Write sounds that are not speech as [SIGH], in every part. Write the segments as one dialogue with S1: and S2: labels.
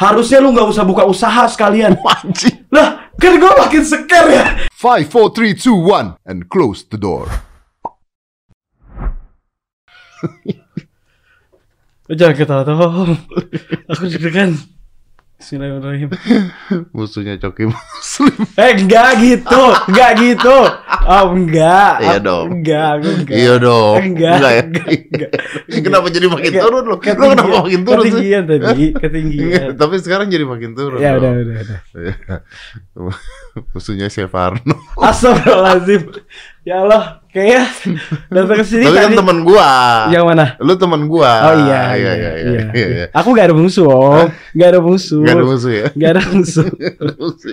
S1: Harusnya lu nggak usah buka usaha sekalian. [LAUGHS]
S2: Anjing.
S1: Lah, kan gue makin seker ya.
S2: 5, 4, 3, 2, 1 and close the door.
S1: Jangan ketawa-tawa. Aku deg-degan. Bismillahirrahmanirrahim. [LAUGHS]
S2: Musuhnya Coki Muslim.
S1: Eh, enggak gitu. Enggak gitu. Oh, enggak.
S2: Iya dong.
S1: Enggak, enggak.
S2: Iya dong.
S1: Enggak.
S2: Enggak ya?
S1: Enggak. enggak. [LAUGHS]
S2: Kenapa jadi makin
S1: Enggak.
S2: turun lo? Lo kenapa makin turun sih?
S1: Ketinggian tadi, ketinggian. [LAUGHS]
S2: Tapi sekarang jadi makin turun.
S1: Ya udah, udah, udah.
S2: Musuhnya Chef Arno.
S1: Astagfirullahaladzim. Ya Allah, kayaknya [LAUGHS] datang ke sini
S2: Tapi kan temen gua.
S1: Yang mana?
S2: Lu temen gua.
S1: Oh iya,
S2: iya, iya, iya, iya, iya.
S1: Aku gak ada musuh, Om. Gak ada musuh.
S2: Gak ada musuh ya?
S1: Gak ada musuh. [LAUGHS]
S2: Gak ada musuh.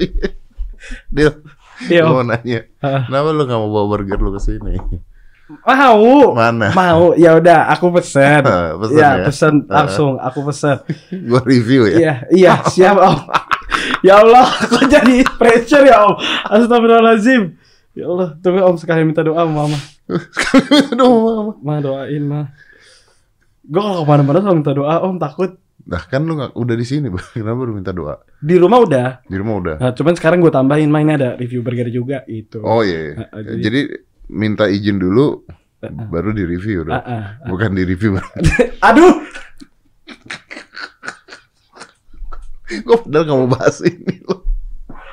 S2: Dil,
S1: Iya,
S2: gua
S1: Om.
S2: mau nanya.
S1: Ah.
S2: Kenapa lu gak mau bawa burger lu ke sini?
S1: Mau.
S2: Mana?
S1: Mau. Ya udah, aku pesen. [LAUGHS]
S2: Pesen
S1: ya,
S2: ya?
S1: pesen
S2: Ah.
S1: langsung. Aku pesen.
S2: Gua review ya.
S1: Iya, iya, siap, Om. Ya Allah, kok jadi pressure ya, Om? Astagfirullahaladzim. Ya Allah, tunggu Om sekali minta doa sama Mama.
S2: Aduh, mama.
S1: Ma doain, Ma. Gue kalau ke mana-mana selalu minta doa, Om. Takut.
S2: Nah kan lu gak, udah di sini, [LAUGHS] kenapa lu minta doa?
S1: Di rumah udah.
S2: Di rumah udah.
S1: Nah, cuman sekarang gue tambahin, Ma, ini ada review burger juga, itu.
S2: Oh iya. iya.
S1: Ah, ah, jadi-
S2: Jadi minta izin dulu,
S1: ah.
S2: baru di review dong.
S1: Ah, ah, ah.
S2: Bukan di review. [LAUGHS] [LAUGHS]
S1: Aduh,
S2: Gue padahal gak mau bahas ini loh.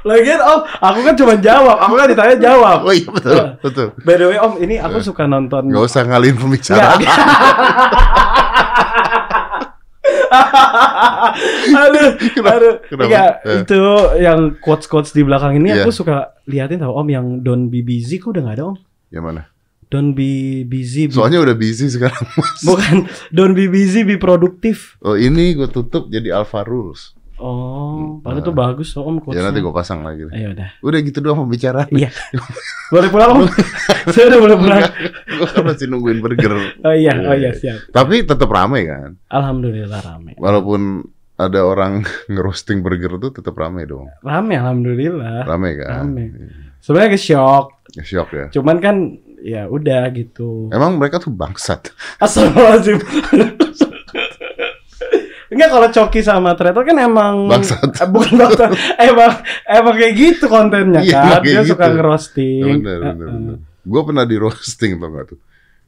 S1: Lagian Om, aku kan cuma jawab. Aku kan ditanya jawab.
S2: Oh iya betul, betul.
S1: By the way, Om, ini aku suka nonton.
S2: Gak usah ngalihin
S1: Nggak,
S2: pembicaraan. [LAUGHS]
S1: aduh, [LAUGHS]
S2: Kenapa?
S1: aduh,
S2: Kenapa?
S1: Nggak,
S2: Eh.
S1: itu yang quotes quotes di belakang ini
S2: Iya.
S1: aku suka liatin tau Om yang don't be busy kok udah nggak ada Om.
S2: Yang mana?
S1: Don't be busy. be-
S2: Soalnya udah busy sekarang. Mas.
S1: bukan don't be busy, be produktif.
S2: Oh ini gue tutup jadi Alpha Rules.
S1: Oh, padahal
S2: Nah.
S1: itu bagus loh Om
S2: Ya nanti gue pasang lagi.
S1: Ayo udah.
S2: Udah gitu doang pembicaraan.
S1: Iya. boleh pulang Om. [LAUGHS] Saya udah boleh pulang.
S2: gue kan masih nungguin burger. [LAUGHS]
S1: Oh iya, oh iya siap.
S2: Tapi tetap rame kan.
S1: Alhamdulillah rame.
S2: Walaupun ada orang [LAUGHS] ngerosting burger tuh tetap rame dong.
S1: Rame alhamdulillah.
S2: Rame kan.
S1: Rame. Sebenarnya ke shock.
S2: Ya, Shock ya.
S1: Cuman kan ya udah gitu.
S2: Emang mereka tuh bangsat.
S1: Astagfirullahaladzim. Enggak kalau Coki sama Treto kan emang
S2: Bangsat.
S1: Eh, bukan bangsat. [LAUGHS] emang emang kayak gitu kontennya
S2: Iya,
S1: kan. Dia
S2: gitu.
S1: suka ngerosting.
S2: bener, bener, bener. Gue pernah di roasting tau gak tuh?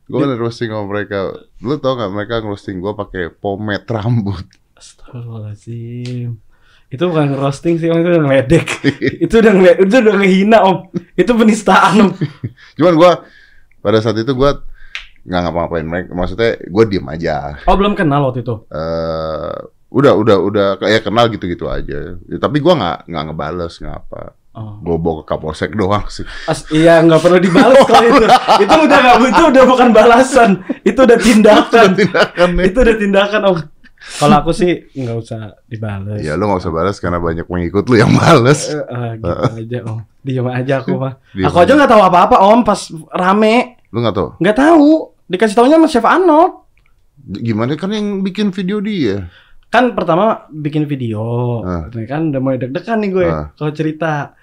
S2: Gue pernah di roasting sama mereka. Lu tau gak mereka ngerosting gue pakai pomade rambut.
S1: Astagfirullahaladzim. Itu bukan ngerosting sih, Om. itu udah ngeledek. [LAUGHS] itu udah ngele- itu udah ngehina, Om. Itu penistaan, Om. [LAUGHS]
S2: Cuman gue pada saat itu gue nggak ngapa-ngapain mereka. Maksudnya gue diem aja.
S1: Oh, belum kenal waktu itu.
S2: eh udah udah udah kayak kenal gitu-gitu aja. Ya, tapi gue nggak nggak ngebales nggak apa.
S1: Oh.
S2: Gue bawa ke kapolsek doang sih.
S1: As iya nggak perlu dibalas kalau itu. [LAUGHS] Itu udah nggak itu udah bukan balasan. Itu udah tindakan.
S2: Tindakan nih.
S1: itu udah tindakan om. Kalau aku sih nggak usah dibalas.
S2: Ya lu nggak usah balas karena banyak pengikut lu yang males.
S1: Eh, eh, gitu [LAUGHS] aja om. Diam aja aku mah.
S2: Diem
S1: aku aja nggak tahu apa-apa om pas rame.
S2: Lu nggak tau
S1: Nggak tahu. Dikasih taunya sama Chef Arnold.
S2: gimana kan yang bikin video dia.
S1: Kan pertama bikin video.
S2: Ah.
S1: Kan udah mulai deg-degan nih gue
S2: Ah.
S1: kalau cerita.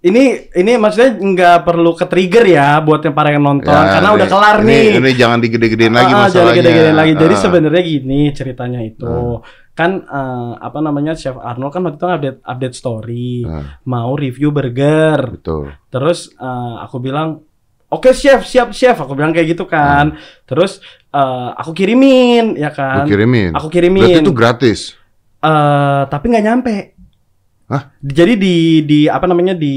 S1: Ini ini maksudnya nggak perlu ke trigger ya buat yang para yang nonton
S2: Ya,
S1: karena
S2: ini-
S1: udah kelar
S2: ini-
S1: nih.
S2: Ini jangan digede-gedein lagi
S1: Ah,
S2: masalahnya.
S1: Jadi gede-gedein lagi. Jadi
S2: Ah.
S1: sebenarnya gini ceritanya itu. Kan eh, apa namanya Chef Arnold kan waktu itu update update story
S2: Ah,
S1: mau review burger.
S2: betul.
S1: Terus eh, aku bilang Oke chef, siap chef. Aku bilang kayak gitu kan. Terus eh, aku kirimin, ya kan?
S2: kirimin.
S1: Aku kirimin.
S2: Berarti itu gratis.
S1: Eh, tapi nggak nyampe.
S2: Hah?
S1: Jadi di di apa namanya di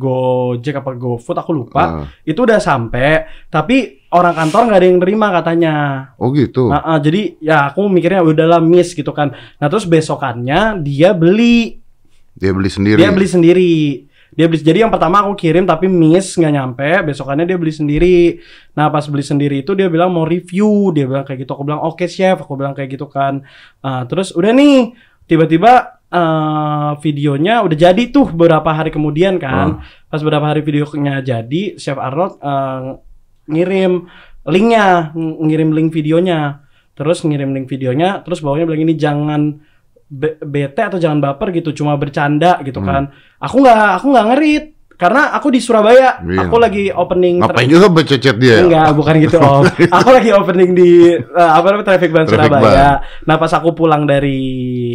S1: Gojek apa GoFood aku lupa.
S2: Ah.
S1: Itu udah sampai, tapi orang kantor nggak ada yang nerima katanya.
S2: Oh gitu.
S1: Nah, ah, jadi ya aku mikirnya udahlah miss gitu kan. Nah terus besokannya dia beli,
S2: Dia beli sendiri.
S1: dia beli sendiri. Dia beli jadi yang pertama aku kirim tapi miss nggak nyampe. Besokannya dia beli sendiri. Nah pas beli sendiri itu dia bilang mau review. Dia bilang kayak gitu. Aku bilang oke chef. Aku bilang kayak gitu kan. Ah, terus udah nih tiba-tiba eh, videonya udah jadi tuh beberapa hari kemudian kan. Pas beberapa hari videonya jadi, Chef Arnold eh, ngirim linknya, ng- ngirim link videonya. Terus ngirim link videonya, terus bawahnya bilang ini jangan be- bete atau jangan baper gitu, cuma bercanda gitu
S2: Hmm.
S1: kan. Aku nggak aku nggak ngerit Karena aku di Surabaya,
S2: Iya.
S1: aku lagi opening.
S2: Ngapain juga bececet dia?
S1: Enggak, bukan gitu om. [LAUGHS] aku lagi opening di eh, apa namanya Traffic Ban Surabaya. Nah pas aku pulang dari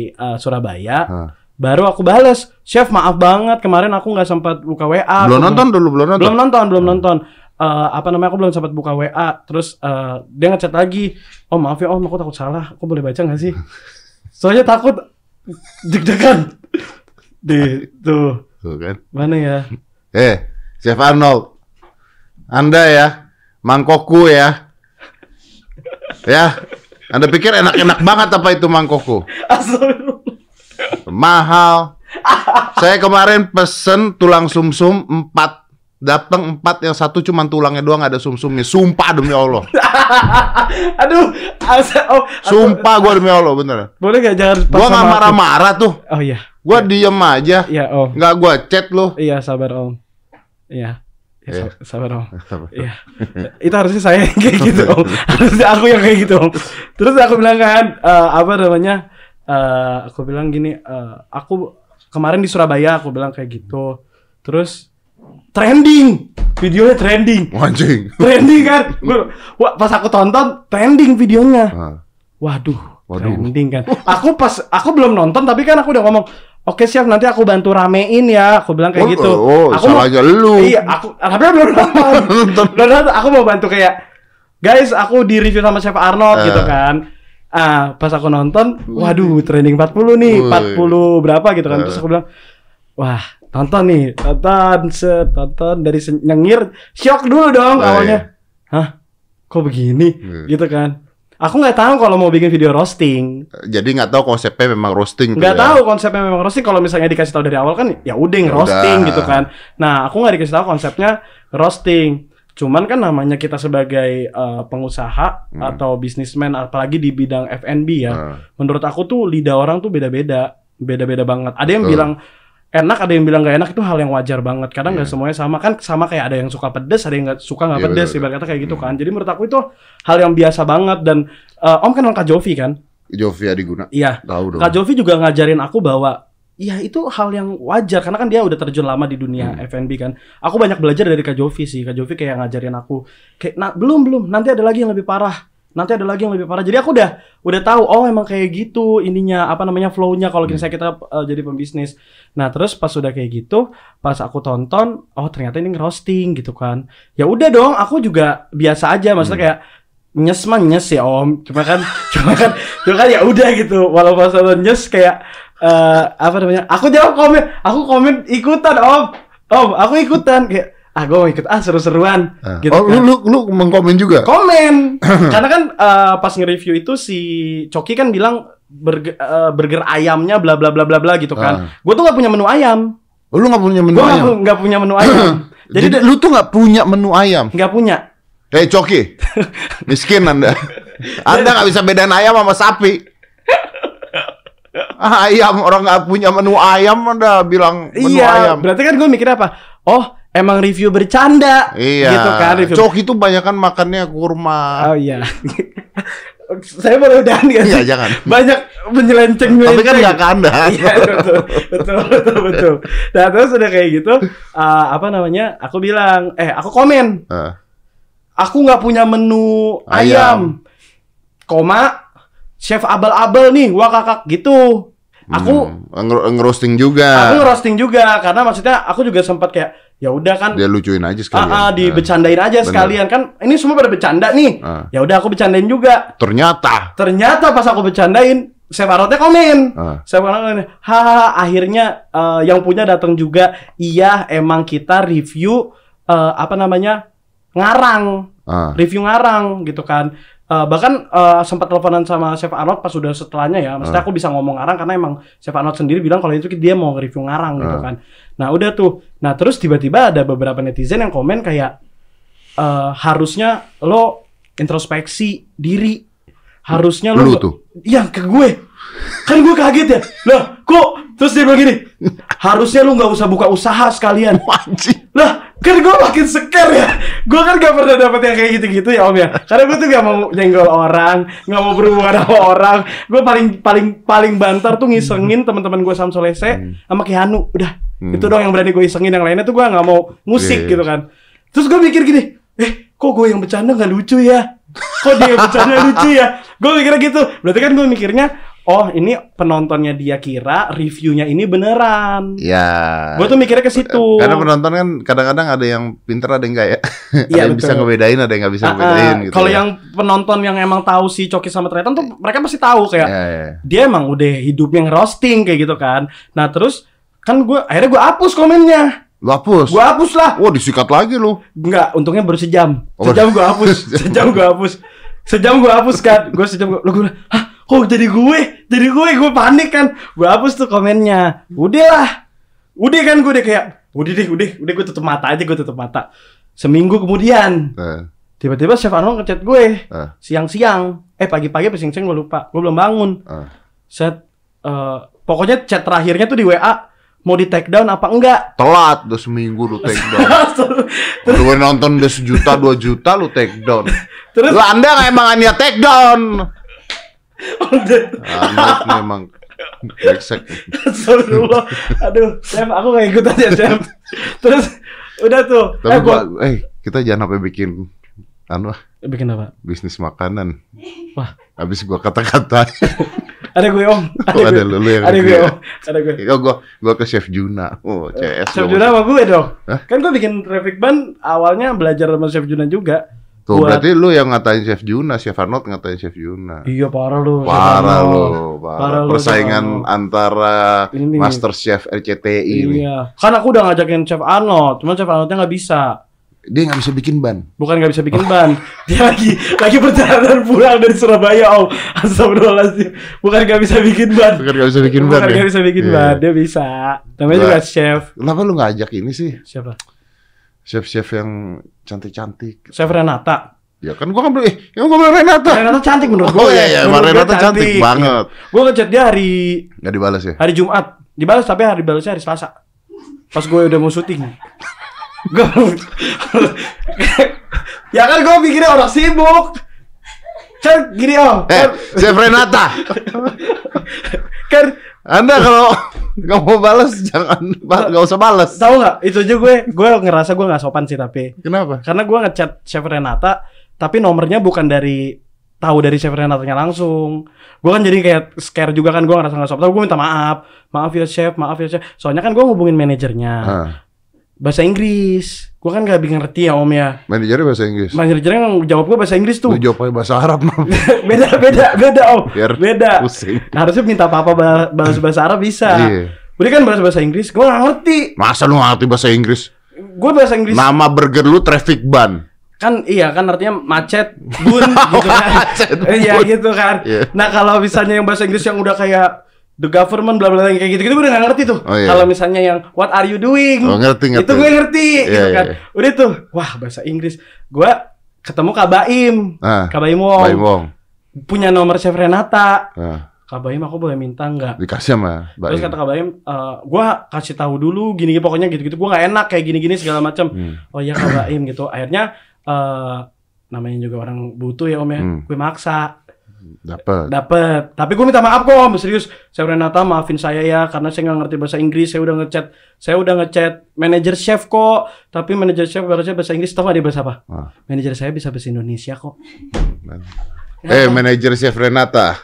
S1: eh, Surabaya,
S2: Hah.
S1: baru aku bales, chef maaf banget kemarin aku nggak sempat buka WA.
S2: Belum nonton dulu, belum nonton.
S1: belum nonton belum nonton Eh, apa namanya aku belum sempat buka WA terus eh, dia ngechat lagi oh maaf ya om aku takut salah aku boleh baca nggak sih [LAUGHS] soalnya takut deg-degan di tuh
S2: Tuh kan.
S1: mana ya
S2: Eh, Chef Arnold. Anda ya, mangkokku ya. Ya. Anda pikir enak-enak banget apa itu mangkokku? Mahal. Saya kemarin pesen tulang sumsum 4 Datang 4 yang satu cuma tulangnya doang ada sumsumnya. Sumpah demi Allah. [LAUGHS]
S1: aduh asa- oh,
S2: Sumpah gua demi Allah bener.
S1: boleh gak jangan
S2: Gua nggak marah-marah tuh.
S1: oh iya
S2: Gua diem aja.
S1: iya om
S2: Nggak gua chat lu.
S1: iya sabar om iya Ya,
S2: Iya.
S1: sab- sabar om [LAUGHS] Iya. Itu harusnya saya yang kayak gitu, Om. [LAUGHS] harusnya aku yang kayak gitu, Om. Terus aku bilang kan, eh, apa namanya? eh, aku bilang gini, eh, aku kemarin di Surabaya aku bilang kayak gitu. Terus trending, videonya trending.
S2: Anjing. [LAUGHS]
S1: Trending kan. Wah, pas aku tonton trending videonya.
S2: Ah.
S1: Waduh,
S2: Waduh.
S1: trending kan. Aku pas aku belum nonton tapi kan aku udah ngomong, "Oke, Chef, nanti aku bantu ramein ya." Aku bilang kayak
S2: Oh,
S1: gitu.
S2: oh,
S1: aku mau-
S2: salahnya lu.
S1: Iya, aku tapi aku belum nonton. belum nonton. Aku mau bantu kayak, "Guys, aku di review sama Chef Arnold
S2: Eh.
S1: gitu kan." Ah, pas aku nonton, waduh, trending 40 nih,
S2: Wih.
S1: 40 berapa gitu kan.
S2: Eh.
S1: Terus aku bilang, "Wah, tonton nih, tonton, set, tonton dari nyengir, shock dulu dong
S2: Oh,
S1: awalnya." Hah? Kok begini?
S2: Hmm.
S1: Gitu kan. Aku nggak tahu kalau mau bikin video roasting.
S2: Jadi nggak tahu konsepnya memang roasting tuh
S1: Nggak
S2: ya.
S1: tahu konsepnya memang roasting. Kalau misalnya dikasih tahu dari awal kan ya udah
S2: Ya
S1: roasting gitu kan. Nah, aku nggak dikasih tahu konsepnya roasting. Cuman kan namanya kita sebagai eh, pengusaha
S2: Hmm.
S1: atau bisnismen apalagi di bidang F&B ya.
S2: Ah.
S1: Menurut aku tuh lidah orang tuh beda-beda. Beda-beda banget. Ada yang
S2: Betul.
S1: bilang enak, ada yang bilang nggak enak itu hal yang wajar banget. Kadang nggak
S2: Iya.
S1: semuanya sama kan sama kayak ada yang suka pedes, ada yang nggak suka nggak
S2: Iya,
S1: pedes, ibarat kata kayak gitu
S2: Hmm.
S1: kan. Jadi menurut aku itu hal yang biasa banget dan eh, Om kenal Kak Jovi kan?
S2: Jovi Adiguna.
S1: Iya.
S2: Tahu dong.
S1: Kak Jovi juga ngajarin aku bahwa ya itu hal yang wajar karena kan dia udah terjun lama di dunia
S2: Hmm.
S1: F&B kan. Aku banyak belajar dari Kak Jovi sih. Kak Jovi kayak ngajarin aku kayak nah, belum belum nanti ada lagi yang lebih parah. Nanti ada lagi yang lebih parah. Jadi aku udah udah tahu oh emang kayak gitu ininya apa namanya flow-nya kalau misalnya kita uh, jadi pembisnis. Nah, terus pas udah kayak gitu, pas aku tonton, oh ternyata ini roasting gitu kan. Ya udah dong, aku juga biasa aja maksudnya
S2: Hmm.
S1: kayak nyes mah nyes ya om cuma kan [LAUGHS] cuma kan cuma kan ya udah gitu walau pas nonton nyes kayak eh apa namanya aku jawab komen aku komen ikutan om om aku ikutan kayak ah gue mau ikut ah seru-seruan
S2: Ah.
S1: gitu
S2: oh,
S1: kan.
S2: lu, lu lu mengkomen juga?
S1: komen [CLEARS THROAT] karena kan eh, pas nge-review itu si Coki kan bilang burger, eh, burger ayamnya bla bla bla bla bla gitu kan
S2: Ah.
S1: gue tuh nggak punya menu ayam
S2: Oh, lu nggak punya menu
S1: gue
S2: ayam?
S1: nggak punya menu ayam [CLEARS THROAT] [CLEARS THROAT]
S2: Jadi,
S1: jadi
S2: lu tuh nggak punya menu ayam?
S1: nggak punya
S2: Eh Coki, [LAUGHS] miskin anda. [LAUGHS] Anda nggak bisa bedain ayam sama sapi. [LAUGHS] Ayam orang nggak punya menu ayam anda bilang menu
S1: iya
S2: ayam.
S1: berarti kan gue mikir apa oh emang review bercanda
S2: Iya.
S1: gitu kan review
S2: Coki tuh banyak kan makannya kurma.
S1: Oh iya. [LAUGHS] Saya boleh udahan nggak sih?
S2: Iya jangan.
S1: Banyak menyelenceng
S2: Tapi kan nggak ke anda. [LAUGHS]
S1: Iya betul, betul, betul, betul. Nah terus udah kayak gitu, uh, apa namanya? Aku bilang, eh aku komen,
S2: Eh,
S1: aku nggak punya menu ayam,
S2: Ayam.
S1: koma, chef abal-abal nih, wah kakak gitu. Aku,
S2: hmm, nger- ngerosting juga.
S1: aku ngerosting juga karena maksudnya aku juga sempat kayak, ya udah kan,
S2: Dia lucuin aja sekalian.
S1: ah, ah, dibecandain aja
S2: Bener.
S1: sekalian kan, ini semua pada bercanda nih.
S2: Ah.
S1: Ya udah aku bercandain juga.
S2: Ternyata.
S1: Ternyata pas aku bercandain, Chef Arotnya komen.
S2: Ah.
S1: Saya bilang hahaha akhirnya eh, yang punya datang juga. Iya, emang kita review eh, apa namanya? ngarang,
S2: Ah.
S1: review ngarang gitu kan. Eh, bahkan eh, sempat teleponan sama Chef Arnold pas sudah setelahnya ya. Maksudnya
S2: Ah.
S1: aku bisa ngomong ngarang karena emang Chef Arnold sendiri bilang kalau itu dia mau nge-review ngarang gitu
S2: Ah.
S1: kan. Nah, udah tuh. Nah, terus tiba-tiba ada beberapa netizen yang komen kayak eh, harusnya lo introspeksi diri. Harusnya lo
S2: Lu tuh.
S1: Iya ke gue. Kan gue kaget ya. Lah, kok terus dia bilang gini, harusnya lu nggak usah buka usaha sekalian. [LAUGHS]
S2: Anjing.
S1: Lah, kan gue makin seker ya. Gue kan gak pernah dapet yang kayak gitu-gitu ya om ya. Karena gue tuh gak mau nyenggol orang, gak mau berhubungan sama orang. Gue paling paling paling bantar tuh ngisengin teman-teman gue Samsolese sama Keanu. Udah,
S2: Hmm.
S1: Itu doang yang berani gue isengin yang lainnya tuh gue nggak mau musik
S2: Yes.
S1: gitu kan. Terus gue mikir gini, eh kok gue yang bercanda nggak lucu ya? Kok dia yang bercanda lucu ya? Gue mikirnya gitu. Berarti kan gue mikirnya, oh ini penontonnya dia kira reviewnya ini beneran.
S2: Ya.
S1: Gue tuh mikirnya ke situ.
S2: Karena penonton kan kadang-kadang ada yang pinter ada yang enggak ya. ada
S1: Iya,
S2: yang bisa ngebedain, ada yang nggak bisa
S1: Ah, ah.
S2: ngebedain gitu.
S1: Kalau
S2: ya.
S1: yang penonton yang emang tahu si Coki sama Tretan tuh mereka pasti tahu kayak
S2: Ya, ya.
S1: dia emang udah hidupnya ngerosting kayak gitu kan. Nah terus kan gue akhirnya gue hapus komennya.
S2: Lu hapus.
S1: Gue hapus lah.
S2: Wah, disikat lagi lu.
S1: Enggak, untungnya baru sejam.
S2: Oh,
S1: Sejam gue [LAUGHS] hapus. Sejam gue hapus. Sejam gue hapus kan. Gue sejam gue. Lo gue hah kok jadi gue? Jadi gue, gue panik kan. Gue hapus tuh komennya. Udah lah. Udah kan gue udah kayak, udah deh, udah, udah gue tutup mata aja, gue tutup mata. Seminggu kemudian,
S2: Nah,
S1: tiba-tiba Chef Arnold ngechat gue.
S2: ah,
S1: Siang-siang. Eh pagi-pagi apa siang-siang gue lupa. Gue belum bangun.
S2: ah.
S1: Set, eh, pokoknya chat terakhirnya tuh di WA. Mau di take down apa enggak?
S2: Telat udah seminggu lu take down. [LAUGHS] Lu nonton udah sejuta, dua juta lu take down. [LAUGHS]
S1: Terus
S2: Lu anda emang Ania take down? Anak [LAUGHS] memang brengsek.
S1: Astagfirullah. Aduh, Chef, aku gak ikutan ya, Chef. Terus udah tuh.
S2: Tapi
S1: eh, gua
S2: gua, eh kita jangan sampai bikin anu ah,
S1: bikin apa?
S2: bisnis makanan.
S1: Wah,
S2: Habis gua kata-kata.
S1: ada gue om. [LAUGHS]
S2: Oh, ada lu, lu yang
S1: ada gue om. Ada gue.
S2: Ya gua gua ke Chef Juna. Oh, CS.
S1: Chef. Juna sama gue dong.
S2: Hah?
S1: Kan gue bikin traffic ban awalnya belajar sama Chef Juna juga.
S2: Tuh
S1: Buat-
S2: berarti lu yang ngatain Chef Juna, Chef Arnold ngatain Chef Juna.
S1: Iya parah lu.
S2: Parah lu, parah.
S1: Parah lu,
S2: Persaingan
S1: Arnold.
S2: antara
S1: Ini.
S2: Master Chef RCTI ini.
S1: Iya. Kan aku udah ngajakin Chef Arnold, cuman Chef Arnoldnya nggak bisa.
S2: Dia nggak bisa bikin ban.
S1: Bukan nggak bisa bikin ban, [LAUGHS] dia lagi lagi perjalanan pulang dari Surabaya om. Astagfirullahaladzim. Bukan nggak bisa bikin ban.
S2: Bukan nggak bisa bikin ban
S1: Bukan
S2: ya?
S1: nggak bisa bikin
S2: Iya.
S1: ban, dia bisa. Namanya juga chef.
S2: Kenapa lu nggak ajak ini sih?
S1: Siapa?
S2: Chef-chef yang cantik-cantik.
S1: Chef Renata.
S2: Ya kan gua kan bilang, eh, yang gua bilang Renata.
S1: Renata cantik menurut
S2: Oh
S1: gue.
S2: iya, iya, Mbak Renata cantik banget.
S1: Gue ngechat dia hari
S2: Nggak dibalas ya?
S1: hari Jumat. Dibalas tapi hari balasnya hari Selasa. Pas gue udah mau syuting. [LAUGHS] Gue Ya kan gue pikirnya orang sibuk. Kan gini om.
S2: Eh,
S1: Kan,
S2: Chef Renata. [LAUGHS]
S1: kan
S2: Anda kalau [LAUGHS] nggak mau balas jangan nggak usah balas.
S1: tahu nggak? Itu aja gue gue ngerasa gue nggak sopan sih tapi
S2: Kenapa?
S1: karena gue ngechat Chef Renata tapi nomornya bukan dari tahu dari Chef Renatanya langsung. Gue kan jadi kayak scare juga kan gue ngerasa nggak sopan. Tapi gue minta maaf. Maaf ya chef. Maaf ya chef. Soalnya kan gue ngubungin manajernya.
S2: Ah,
S1: bahasa Inggris gue kan gak bikin ngerti ya om ya
S2: manajernya bahasa Inggris.
S1: manajernya yang jawab gue bahasa Inggris tuh
S2: Lu jawab pakai bahasa Arab [LAUGHS]
S1: beda beda beda om
S2: Biar
S1: beda
S2: pusing.
S1: harusnya minta papa ba- bahasa bahasa Arab bisa
S2: Iya.
S1: udah kan bahasa bahasa Inggris gue gak ngerti
S2: Masa lu nggak ngerti bahasa Inggris?
S1: gue bahasa Inggris
S2: Nama burger lu traffic ban.
S1: kan iya kan artinya macet bun gitu kan [LAUGHS]
S2: Macet,
S1: iya
S2: bun.
S1: gitu kan
S2: Iya.
S1: nah kalau misalnya yang bahasa Inggris yang udah kayak the government bla bla kayak gitu gitu gue udah gak ngerti tuh
S2: Oh, iya.
S1: kalau misalnya yang what are you doing
S2: Oh, ngerti, ngerti.
S1: itu gue ngerti
S2: Iya,
S1: gitu
S2: iya,
S1: kan
S2: iya.
S1: udah tuh wah bahasa Inggris gue ketemu Kak Baim
S2: Ah,
S1: Kak Baim Wong
S2: Baim Wong.
S1: punya nomor Chef Renata
S2: Ah,
S1: Kak Baim aku boleh minta nggak
S2: dikasih sama
S1: Terus
S2: Baim.
S1: kata Kak Baim, eh gue kasih tahu dulu gini-gini pokoknya gitu-gitu gue nggak enak kayak gini-gini segala macam.
S2: Hmm.
S1: Oh iya Kak Baim gitu. Akhirnya eh namanya juga orang butuh ya Om ya.
S2: Hmm.
S1: Gue maksa
S2: Dapat.
S1: dapet. Tapi gue minta maaf kok Om, serius. Saya Renata maafin saya ya karena saya nggak ngerti bahasa Inggris. Saya udah ngechat, saya udah ngechat manajer chef kok. Tapi manajer chef harusnya bahasa Inggris. Tahu nggak dia bahasa apa?
S2: Ah,
S1: Manajer saya bisa bahasa Indonesia kok.
S2: Eh, manajer Chef Renata.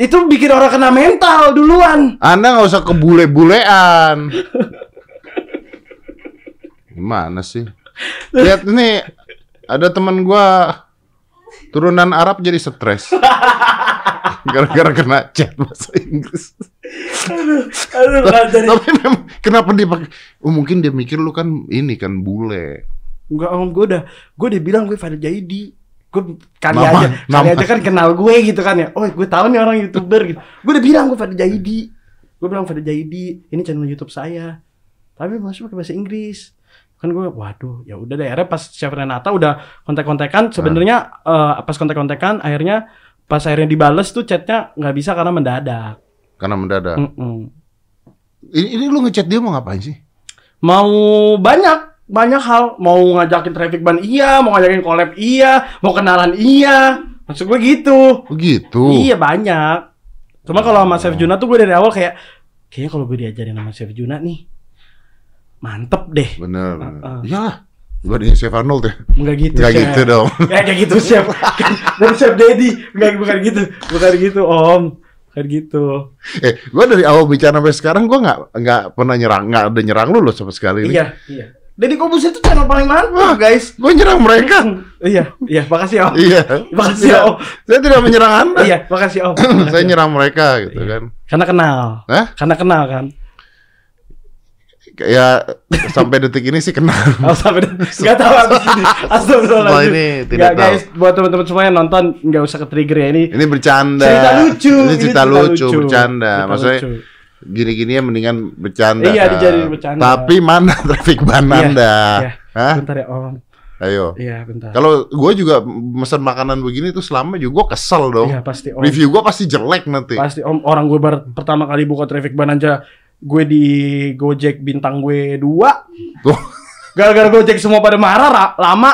S1: Itu bikin orang kena mental duluan.
S2: Anda nggak usah kebule-bulean. Gimana sih? Lihat nih, ada teman gua turunan Arab jadi stres. [LAUGHS] Gara-gara kena chat bahasa Inggris.
S1: Aduh, nggak jadi.
S2: Tapi memang kenapa dia pakai? Oh, mungkin dia mikir lu kan ini kan bule.
S1: Enggak om, gue udah, gue udah bilang gue Fadil Jaidi. Gue kali
S2: Nama-
S1: aja, kali
S2: nama-
S1: aja kan kenal gue gitu kan ya. Oh, gue tahu nih orang youtuber gitu. Gue udah bilang gue Fadil Jaidi. Gue bilang Fadil Jaidi, ini channel YouTube saya. Tapi masih pakai bahasa Inggris. Kan gue, waduh, ya udah deh. Akhirnya pas Chef Renata udah kontak-kontakan. Sebenarnya eh, pas kontak-kontakan, akhirnya pas akhirnya dibales tuh chatnya nggak bisa karena mendadak.
S2: Karena mendadak.
S1: Mm-mm.
S2: Ini, ini lu ngechat dia mau ngapain sih?
S1: mau banyak banyak hal mau ngajakin traffic ban iya mau ngajakin collab iya mau kenalan iya maksud gue gitu
S2: Begitu.
S1: iya banyak cuma kalau sama Chef Juna tuh gue dari awal kayak kayaknya kalau gue diajarin sama Chef Juna nih mantep deh.
S2: Bener, bener.
S1: Uh-uh.
S2: Iyalah. Dibandingin Chef Arnold ya.
S1: Enggak gitu.
S2: Enggak gitu dong. [LAUGHS]
S1: Kayak gitu chef. [LAUGHS] Dari chef Dedi. Enggak bukan gitu. Bukan gitu Om. Bukan gitu.
S2: Eh, gua dari awal bicara sampai sekarang gua nggak nggak pernah nyerang, nggak ada nyerang lu loh sama sekali. ini.
S1: Iya, iya. Dedi Kobus itu channel paling mantap guys.
S2: Gua nyerang mereka.
S1: iya, iya, makasih Om.
S2: iya.
S1: Makasih
S2: Tidak-
S1: Om.
S2: Saya tidak menyerang Anda.
S1: Iya, makasih Om. [LAUGHS]
S2: Saya
S1: Makasih.
S2: nyerang mereka gitu
S1: Iya.
S2: kan.
S1: Karena kenal.
S2: Hah?
S1: Karena kenal kan.
S2: Ya sampai detik ini sih kenal. [LAUGHS]
S1: Oh, sampai enggak tahu abis ini. [LAUGHS] Astagfirullahaladzim.
S2: Setelah ini tidak
S1: Nggak,
S2: tahu.
S1: guys, buat teman-teman semua yang nonton nggak usah ke trigger ya ini.
S2: Ini bercanda.
S1: Cerita lucu.
S2: Ini cerita, lucu, bercanda.
S1: Cerita
S2: Maksudnya
S1: lucu.
S2: gini-gini ya mendingan bercanda.
S1: Iya,
S2: kan.
S1: dijadiin bercanda.
S2: Tapi mana [LAUGHS] traffic ban
S1: Iya,
S2: Anda?
S1: iya.
S2: Hah?
S1: Bentar ya Om.
S2: Ayo.
S1: Iya, bentar.
S2: Kalau gue juga pesan makanan begini tuh selama juga gue kesel dong.
S1: Iya, pasti Om.
S2: Review gue pasti jelek nanti.
S1: Pasti Om orang gue baru pertama kali buka traffic ban aja gue di Gojek bintang gue dua. Gara-gara Gojek semua pada marah ra- lama.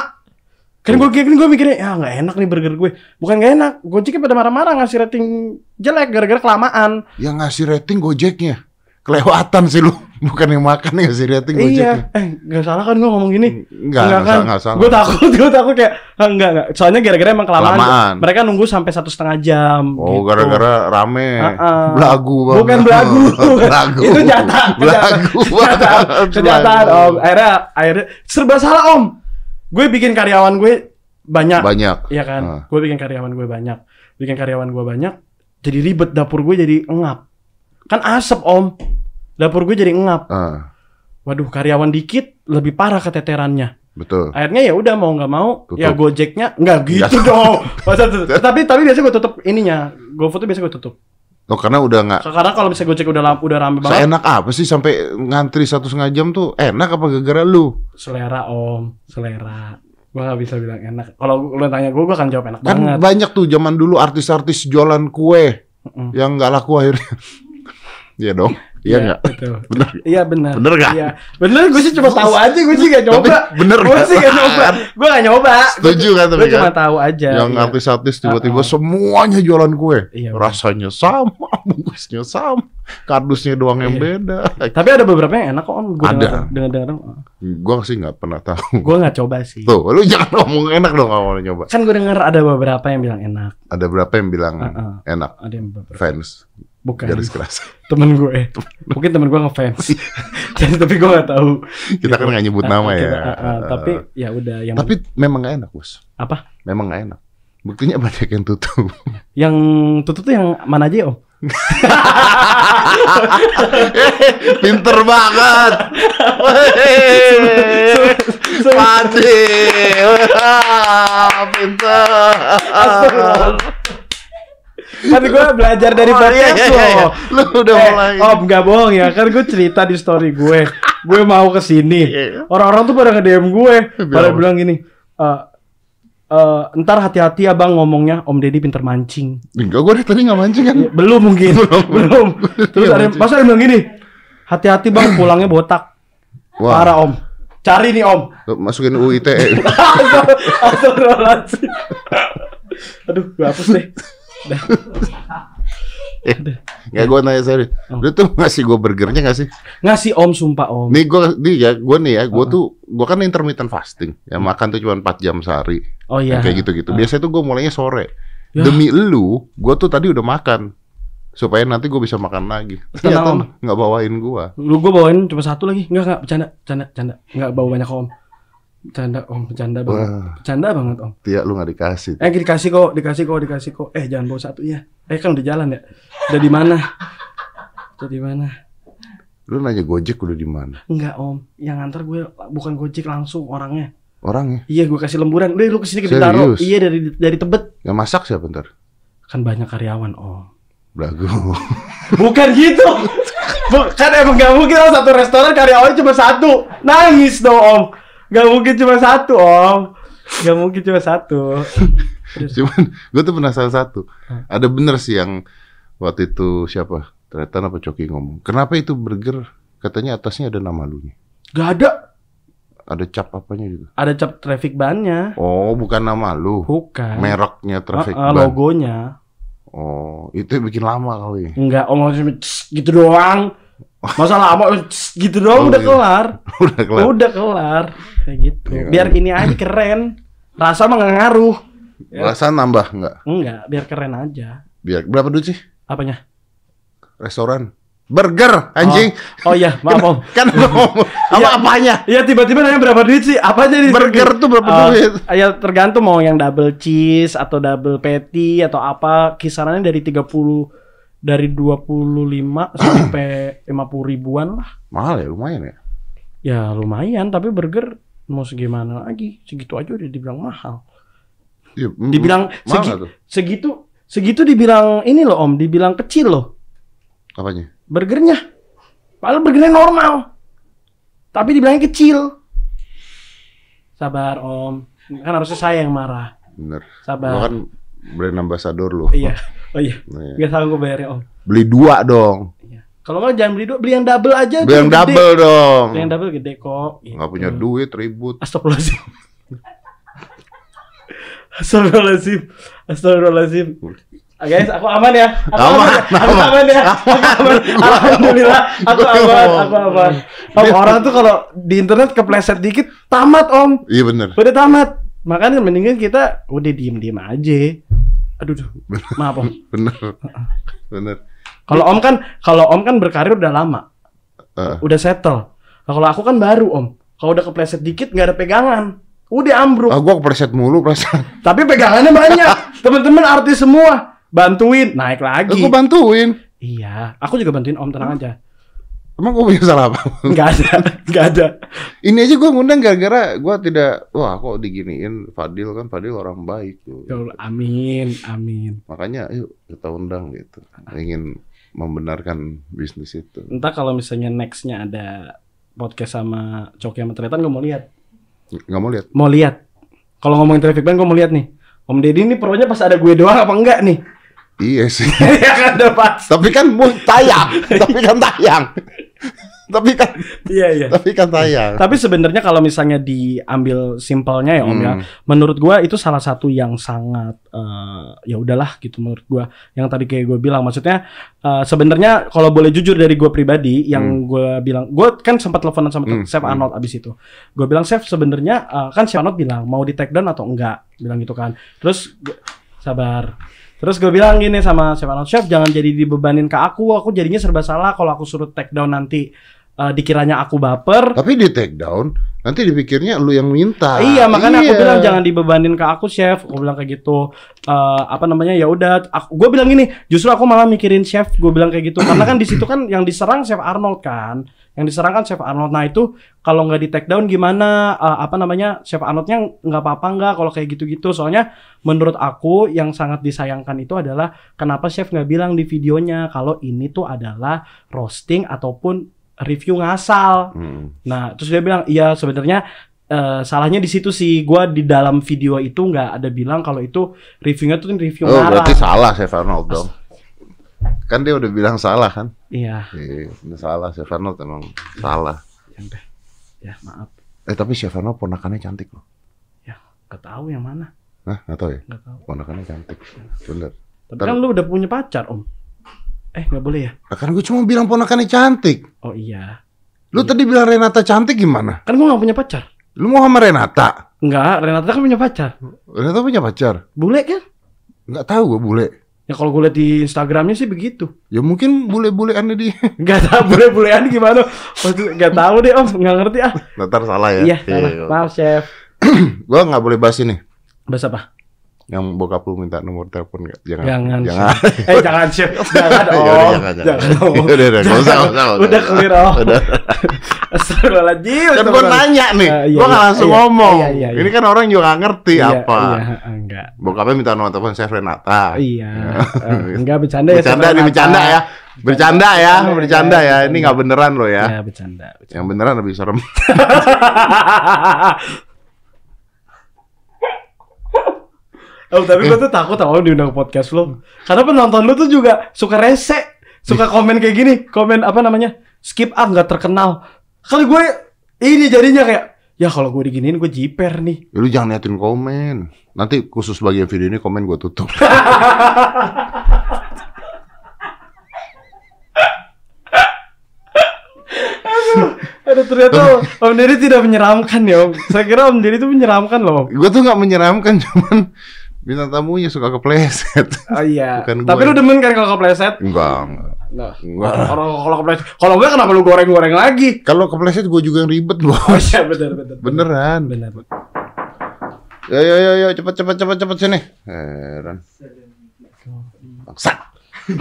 S1: Kan gue kan gue mikirnya ya nggak enak nih burger gue. Bukan nggak enak, Gojeknya pada marah-marah ngasih rating jelek gara-gara kelamaan.
S2: Yang ngasih rating Gojeknya. Kelewatan sih lu. [LAUGHS] Bukan yang makan yang ngasih rating Gojeknya.
S1: Iya, eh nggak salah kan gue ngomong gini.
S2: Enggak, enggak, salah, enggak salah.
S1: Gue takut, [LAUGHS] gue takut kayak ah, enggak enggak. Soalnya gara-gara emang kelamaan.
S2: Kelamaan.
S1: Mereka nunggu sampai satu setengah jam.
S2: Oh,
S1: gitu.
S2: gara-gara rame.
S1: Ah-ah.
S2: Belagu banget.
S1: Bukan belagu. [LAUGHS]
S2: belagu.
S1: Itu jatah.
S2: Belagu belagu.
S1: Om. Akhirnya, akhirnya serba salah, Om. Gue bikin karyawan gue banyak.
S2: Banyak.
S1: Iya kan?
S2: Ah.
S1: Gue bikin karyawan gue banyak. Bikin karyawan gue banyak. Jadi ribet dapur gue jadi engap. Kan asap, Om. Dapur gue jadi engap.
S2: Ah,
S1: Waduh, karyawan dikit lebih parah keteterannya.
S2: betul.
S1: Akhirnya ya udah mau nggak mau
S2: Tutup.
S1: ya Gojeknya nggak gitu
S2: Ya.
S1: dong. [LAUGHS] Masa tutup? tapi tapi biasanya gue tutup ininya. GoFood tuh biasa gue tutup.
S2: Oh, karena udah nggak
S1: Karena kalau misalnya Gojek udah lam- udah rame banget,
S2: Seenak apa sih sampai ngantri satu setengah jam tuh enak apa gara-gara lu?
S1: selera om, selera. Gue nggak bisa bilang enak. Kalau lu tanya gue, gue akan jawab enak
S2: Kan
S1: banget.
S2: banyak tuh zaman dulu artis-artis jualan kue
S1: Mm-mm.
S2: yang nggak laku akhirnya. Iya dong. Iya nggak?
S1: Betul.
S2: Bener.
S1: Iya benar.
S2: Bener nggak?
S1: Iya. Bener. Gue sih cuma tahu aja. Gue sih gak nyoba.
S2: Tapi bener
S1: Gue sih gak nyoba. Gue gak nyoba.
S2: Setuju kan tapi
S1: Gue cuma
S2: kan?
S1: tahu aja.
S2: Yang
S1: Iya.
S2: artis-artis tiba-tiba
S1: Uh-uh.
S2: semuanya jualan kue.
S1: Iya.
S2: Rasanya sama, [LAUGHS] bungkusnya sama, kardusnya doang yang
S1: Iya.
S2: beda.
S1: Tapi ada beberapa yang enak kok om. Gue
S2: Ada.
S1: dengar dengar.
S2: Gua sih nggak pernah tahu.
S1: Gue nggak coba sih.
S2: Tuh, lu jangan [LAUGHS] ngomong enak dong kalau mau nyoba.
S1: Kan gue dengar ada beberapa yang bilang enak.
S2: Ada berapa yang bilang
S1: Uh-uh.
S2: enak?
S1: Ada yang beberapa.
S2: Fans
S1: Bukan.
S2: garis keras. [LAUGHS]
S1: Temen gue. Mungkin temen gue ngefans. [LAUGHS] Jadi tapi gue nggak tahu.
S2: Kita kan nggak nyebut nama
S1: kita-
S2: ya.
S1: ah, ah, tapi ya udah yang
S2: Tapi memang nggak enak, Bos.
S1: apa?
S2: Memang nggak enak. Buktinya banyak yang tutup. [LAUGHS]
S1: Yang tutup tuh yang mana aja om?
S2: Pinter banget. Wah, Pinter.
S1: Kan gue belajar dari
S2: Oh, iya,
S1: podcast
S2: iya, iya, iya.
S1: loh.
S2: Lu udah
S1: Eh,
S2: mulai.
S1: Om nggak bohong ya, kan gue cerita di story gue, gue mau ke sini.
S2: Iya.
S1: Orang-orang tuh pada nge-DM gue, pada
S2: Bilang.
S1: gini, "Eh, eh, ntar hati-hati abang ngomongnya Om Deddy pinter mancing.
S2: Enggak, gue tadi nggak mancing kan.
S1: Belum mungkin, belum. [LAUGHS] Terus
S2: Iya,
S1: ada
S2: mancing.
S1: masa ada bilang gini, hati-hati bang pulangnya botak.
S2: Wah,
S1: Parah Om. Cari nih Om.
S2: masukin UU ITE. [LAUGHS]
S1: Astagfirullahaladzim. Aduh, gue hapus deh. Dah. [LAUGHS]
S2: Nggak, gue nanya serius.
S1: Oh.
S2: Lu tuh ngasih gue burgernya nggak sih?
S1: Ngasih Om sumpah Om.
S2: Nih gue, nih ya, gue nih ya, gue
S1: Oh.
S2: tuh, gue kan intermittent fasting. Ya makan tuh cuma 4 jam sehari.
S1: Oh iya.
S2: Kayak gitu-gitu.
S1: Ah.
S2: Biasanya tuh gue mulainya sore.
S1: Ya.
S2: Demi lu, gue tuh tadi udah makan. Supaya nanti gue bisa makan lagi. Ternyata nggak bawain gue.
S1: Lu gue bawain cuma satu lagi. Enggak, enggak, bercanda, bercanda, bercanda. Enggak bawa banyak Om. Bercanda Om, bercanda banget.
S2: Wah,
S1: Bercanda banget Om.
S2: Tia lu nggak dikasih.
S1: Eh dikasih kok, dikasih kok, dikasih kok. Eh jangan bawa satu ya. Eh kan udah jalan ya. Udah di mana? Udah di mana?
S2: Lu nanya Gojek udah di mana?
S1: Enggak Om. Yang nganter gue bukan Gojek langsung orangnya.
S2: Orangnya.
S1: Iya gue kasih lemburan. Udah lu ke sini ke Bintaro.
S2: Serius?
S1: Iya dari dari Tebet.
S2: Yang masak siapa ntar?
S1: Kan banyak karyawan Om.
S2: Belagu. [LAUGHS]
S1: Bukan gitu. Bukan emang gak mungkin om satu restoran karyawannya cuma satu. Nangis dong om. Gak mungkin cuma satu om. Gak mungkin cuma satu. [LAUGHS]
S2: Cuman gue tuh penasaran satu. Ada bener sih yang waktu itu siapa? Ternyata apa Coki ngomong. Kenapa itu burger katanya atasnya ada nama lu nih?
S1: Gak ada.
S2: Ada cap apanya gitu?
S1: Ada cap traffic bannya.
S2: Oh, bukan nama lu.
S1: Bukan.
S2: Mereknya traffic ban.
S1: logonya.
S2: Oh, itu yang bikin lama kali.
S1: Enggak om cuma "Tss," gitu doang. [LAUGHS] Masa lama "Cs," gitu doang
S2: Oh,
S1: udah
S2: iya.
S1: kelar. [LAUGHS]
S2: Udah kelar.
S1: Udah kelar. Kayak gitu.
S2: Iya.
S1: Biar ini aja [LAUGHS] keren. Rasa mah ngaruh. Ya.
S2: Rasa nambah nggak?
S1: Enggak, biar keren aja.
S2: Biar berapa duit sih?
S1: Apanya?
S2: Restoran. Burger, anjing.
S1: Oh, oh iya, maaf Om.
S2: Kan ngomong apa apanya?
S1: Iya tiba-tiba nanya berapa duit sih? Apa aja nih?
S2: Burger tuh berapa
S1: Eh,
S2: duit?
S1: Ya tergantung mau yang double cheese atau double patty atau apa kisarannya dari 30 dari 25 [CLEARS THROAT] sampai 50 ribuan lah.
S2: Mahal ya, lumayan ya.
S1: Ya lumayan tapi burger mau segimana lagi segitu aja udah dibilang mahal.
S2: Mm,
S1: Dibilang
S2: mahal
S1: segi-
S2: tuh?
S1: segitu segitu dibilang ini loh Om, dibilang kecil loh
S2: Apanya?
S1: burgernya. Padahal burgernya normal. Tapi dibilangnya kecil. Sabar Om. Kan harusnya saya yang marah.
S2: Bener.
S1: Sabar.
S2: Lu kan brand ambassador lu.
S1: Iya. Oh iya.
S2: Nih.
S1: Gak sanggup bayarnya Om.
S2: Beli dua dong.
S1: Iya. Kalau nggak jangan beli dua, beli yang double aja.
S2: Beli yang
S1: gede.
S2: double dong.
S1: Beli yang double gede kok. Gitu.
S2: Nggak punya duit, ribut.
S1: Astagfirullahaladzim. Astagfirullahaladzim. Astagfirullahaladzim. Ah, guys, aku aman ya. Aku
S2: Aman,
S1: aman, ya. Aku
S2: aman.
S1: aman ya. Aku aman. Alhamdulillah. Aku aman. Aku aman. Om, orang tuh kalau di internet kepleset dikit tamat om.
S2: Iya bener.
S1: Udah tamat. Makanya mendingan kita udah diem-diem aja. Aduh, duh. maaf om. [LAUGHS]
S2: Bener. Bener.
S1: Kalau om kan, kalau om kan berkarir udah lama,
S2: Eh,
S1: udah settle. Nah, kalau aku kan baru om. Kalau udah kepleset dikit nggak ada pegangan, udah ambruk.
S2: ah, gua kepreset mulu perasaan. [LAUGHS]
S1: Tapi pegangannya banyak. Teman-teman artis semua bantuin naik lagi.
S2: Aku bantuin.
S1: Iya, aku juga bantuin om tenang aja.
S2: Emang gua punya salah apa? [LAUGHS]
S1: Nggak ada, nggak ada.
S2: Ini aja gua ngundang gara-gara gua tidak, wah kok diginiin Fadil kan Fadil orang baik tuh.
S1: Ya Allah, Amin, amin.
S2: Makanya yuk kita undang gitu. Ingin membenarkan bisnis itu.
S1: Entah kalau misalnya nextnya ada podcast sama Coki sama Tretan, gue mau lihat.
S2: Nggak mau lihat.
S1: Mau lihat. Kalau ngomongin traffic ban, gue mau lihat nih. Om Deddy ini pronya pas ada gue doang apa enggak nih?
S2: Iya sih. [LAUGHS]
S1: ya kan udah.
S2: Tapi kan mau tayang. Tapi kan tayang. Tapi kan
S1: Iya iya.
S2: tapi kan tayang.
S1: Tapi sebenarnya kalau misalnya diambil simpelnya ya Om ya,
S2: Hmm.
S1: menurut gua itu salah satu yang sangat eh, ya udahlah gitu menurut gua. Yang tadi kayak gue bilang, maksudnya eh, sebenarnya kalau boleh jujur dari gua pribadi, yang gua bilang, gua kan sempat teleponan sama
S2: Hmm,
S1: Chef
S2: hmm.
S1: Arnold abis itu. Gua bilang Chef sebenarnya eh, kan Chef Arnold bilang mau di take down atau enggak, bilang gitu kan. Terus gua- sabar. Terus gue bilang gini sama Chef Arnold, Chef jangan jadi dibebanin ke aku, aku jadinya serba salah kalau aku suruh take down nanti eh, dikiranya aku baper.
S2: Tapi di take down nanti dipikirnya lu yang minta.
S1: iya, makanya aku
S2: Iya.
S1: bilang jangan dibebanin ke aku, chef. Aku bilang kayak gitu. Eh, apa namanya? Ya udah, aku gue bilang gini, justru aku malah mikirin chef. Gue bilang kayak gitu karena kan di situ kan yang diserang chef Arnold kan. Yang diserang kan chef Arnold. Nah, itu kalau nggak di take down gimana? Eh, apa namanya? Chef Arnoldnya nggak apa-apa nggak kalau kayak gitu-gitu. Soalnya menurut aku yang sangat disayangkan itu adalah kenapa chef nggak bilang di videonya kalau ini tuh adalah roasting ataupun review ngasal.
S2: Hmm.
S1: Nah, terus dia bilang, iya sebenarnya eh, salahnya di situ sih. Gua di dalam video itu nggak ada bilang kalau itu reviewnya tuh review
S2: Oh,
S1: ngarang.
S2: berarti salah Chef Arnold dong. Kan dia udah bilang salah kan?
S1: Iya,
S2: Iya, udah salah Chef Arnold emang salah.
S1: ya udah. Ya maaf,
S2: Eh tapi Chef Arnold ponakannya cantik loh.
S1: ya nggak tahu yang mana,
S2: Hah, nggak tahu ya?
S1: nggak tahu.
S2: Ponakannya cantik. Bener.
S1: Tapi
S2: Ntar-
S1: kan lu udah punya pacar om. Eh nggak boleh ya?
S2: Nah, kan gue cuma bilang ponakannya cantik.
S1: Oh iya.
S2: Lu tadi bilang Renata cantik gimana?
S1: Kan gua nggak punya pacar.
S2: Lu mau sama Renata?
S1: Enggak, Renata kan punya pacar.
S2: Renata punya pacar?
S1: Bule kan?
S2: Nggak tahu gue bule.
S1: Ya kalau gue liat di Instagramnya sih begitu.
S2: Ya mungkin bule-buleannya dia. [LAUGHS]
S1: Nggak tahu bule-bulean gimana. Nggak tahu deh om, nggak ngerti ah.
S2: Ntar salah ya?
S1: Iya, salah. maaf chef. [CLEARS THROAT]
S2: Gue nggak boleh bahas ini.
S1: Bahasa apa?
S2: Yang bokap lu minta nomor telepon nggak? Jangan.
S1: Jangan.
S2: Jangan. [LAUGHS]
S1: Eh jangan chef. Jangan
S2: Ya
S1: om.
S2: udah, jangan, jangan.
S1: Jangan om.
S2: Udah, udah, nggak usah, usah, nggak
S1: Udah
S2: usah.
S1: clear om.
S2: Udah. [LAUGHS]
S1: Astagfirullahaladzim.
S2: Kan gue nanya nih,
S1: Ah, iya,
S2: gue nggak
S1: iya,
S2: langsung
S1: iya,
S2: ngomong.
S1: iya, iya, iya.
S2: Ini kan orang juga nggak ngerti
S1: Iya,
S2: apa.
S1: Iya, enggak.
S2: Bokapnya minta nomor telepon Chef Renata.
S1: Iya. [LAUGHS] Eh, enggak bercanda ya.
S2: Bercanda nih, bercanda ya. Bercanda ya,
S1: Bercanda,
S2: ya. Ini nggak beneran loh
S1: Ya,
S2: ya.
S1: bercanda. bercanda.
S2: Yang beneran lebih serem.
S1: Oh, tapi gue tuh takut tau diundang podcast lo. Karena penonton lu tuh juga suka rese. Suka komen kayak gini. Komen apa namanya? Skip ah, nggak terkenal. Kali gue ini jadinya kayak, ya kalau gue diginiin gue jiper nih.
S2: Ya, lu jangan liatin komen. Nanti khusus bagian video ini komen gue tutup. [LAUGHS]
S1: Aduh ternyata [LAUGHS] Om Deddy tidak menyeramkan ya Om. Saya kira Om Deddy itu menyeramkan loh.
S2: Gue tuh nggak menyeramkan, [LAUGHS] cuman bintang tamunya suka kepleset.
S1: Oh iya. [LAUGHS]
S2: Bukan
S1: Tapi
S2: gue.
S1: lu demen kan kalau kepleset?
S2: Enggak, enggak.
S1: Nah,
S2: Enggak.
S1: kalau kalau kepleset, kalau enggak kenapa lu goreng-goreng lagi?
S2: Kalau kepleset gue juga yang ribet,
S1: Oh
S2: bos.
S1: iya benar benar.
S2: Beneran.
S1: Benar.
S2: Yo yo yo yo cepet cepet cepet cepet sini. Heran. Bangsat. [LAUGHS]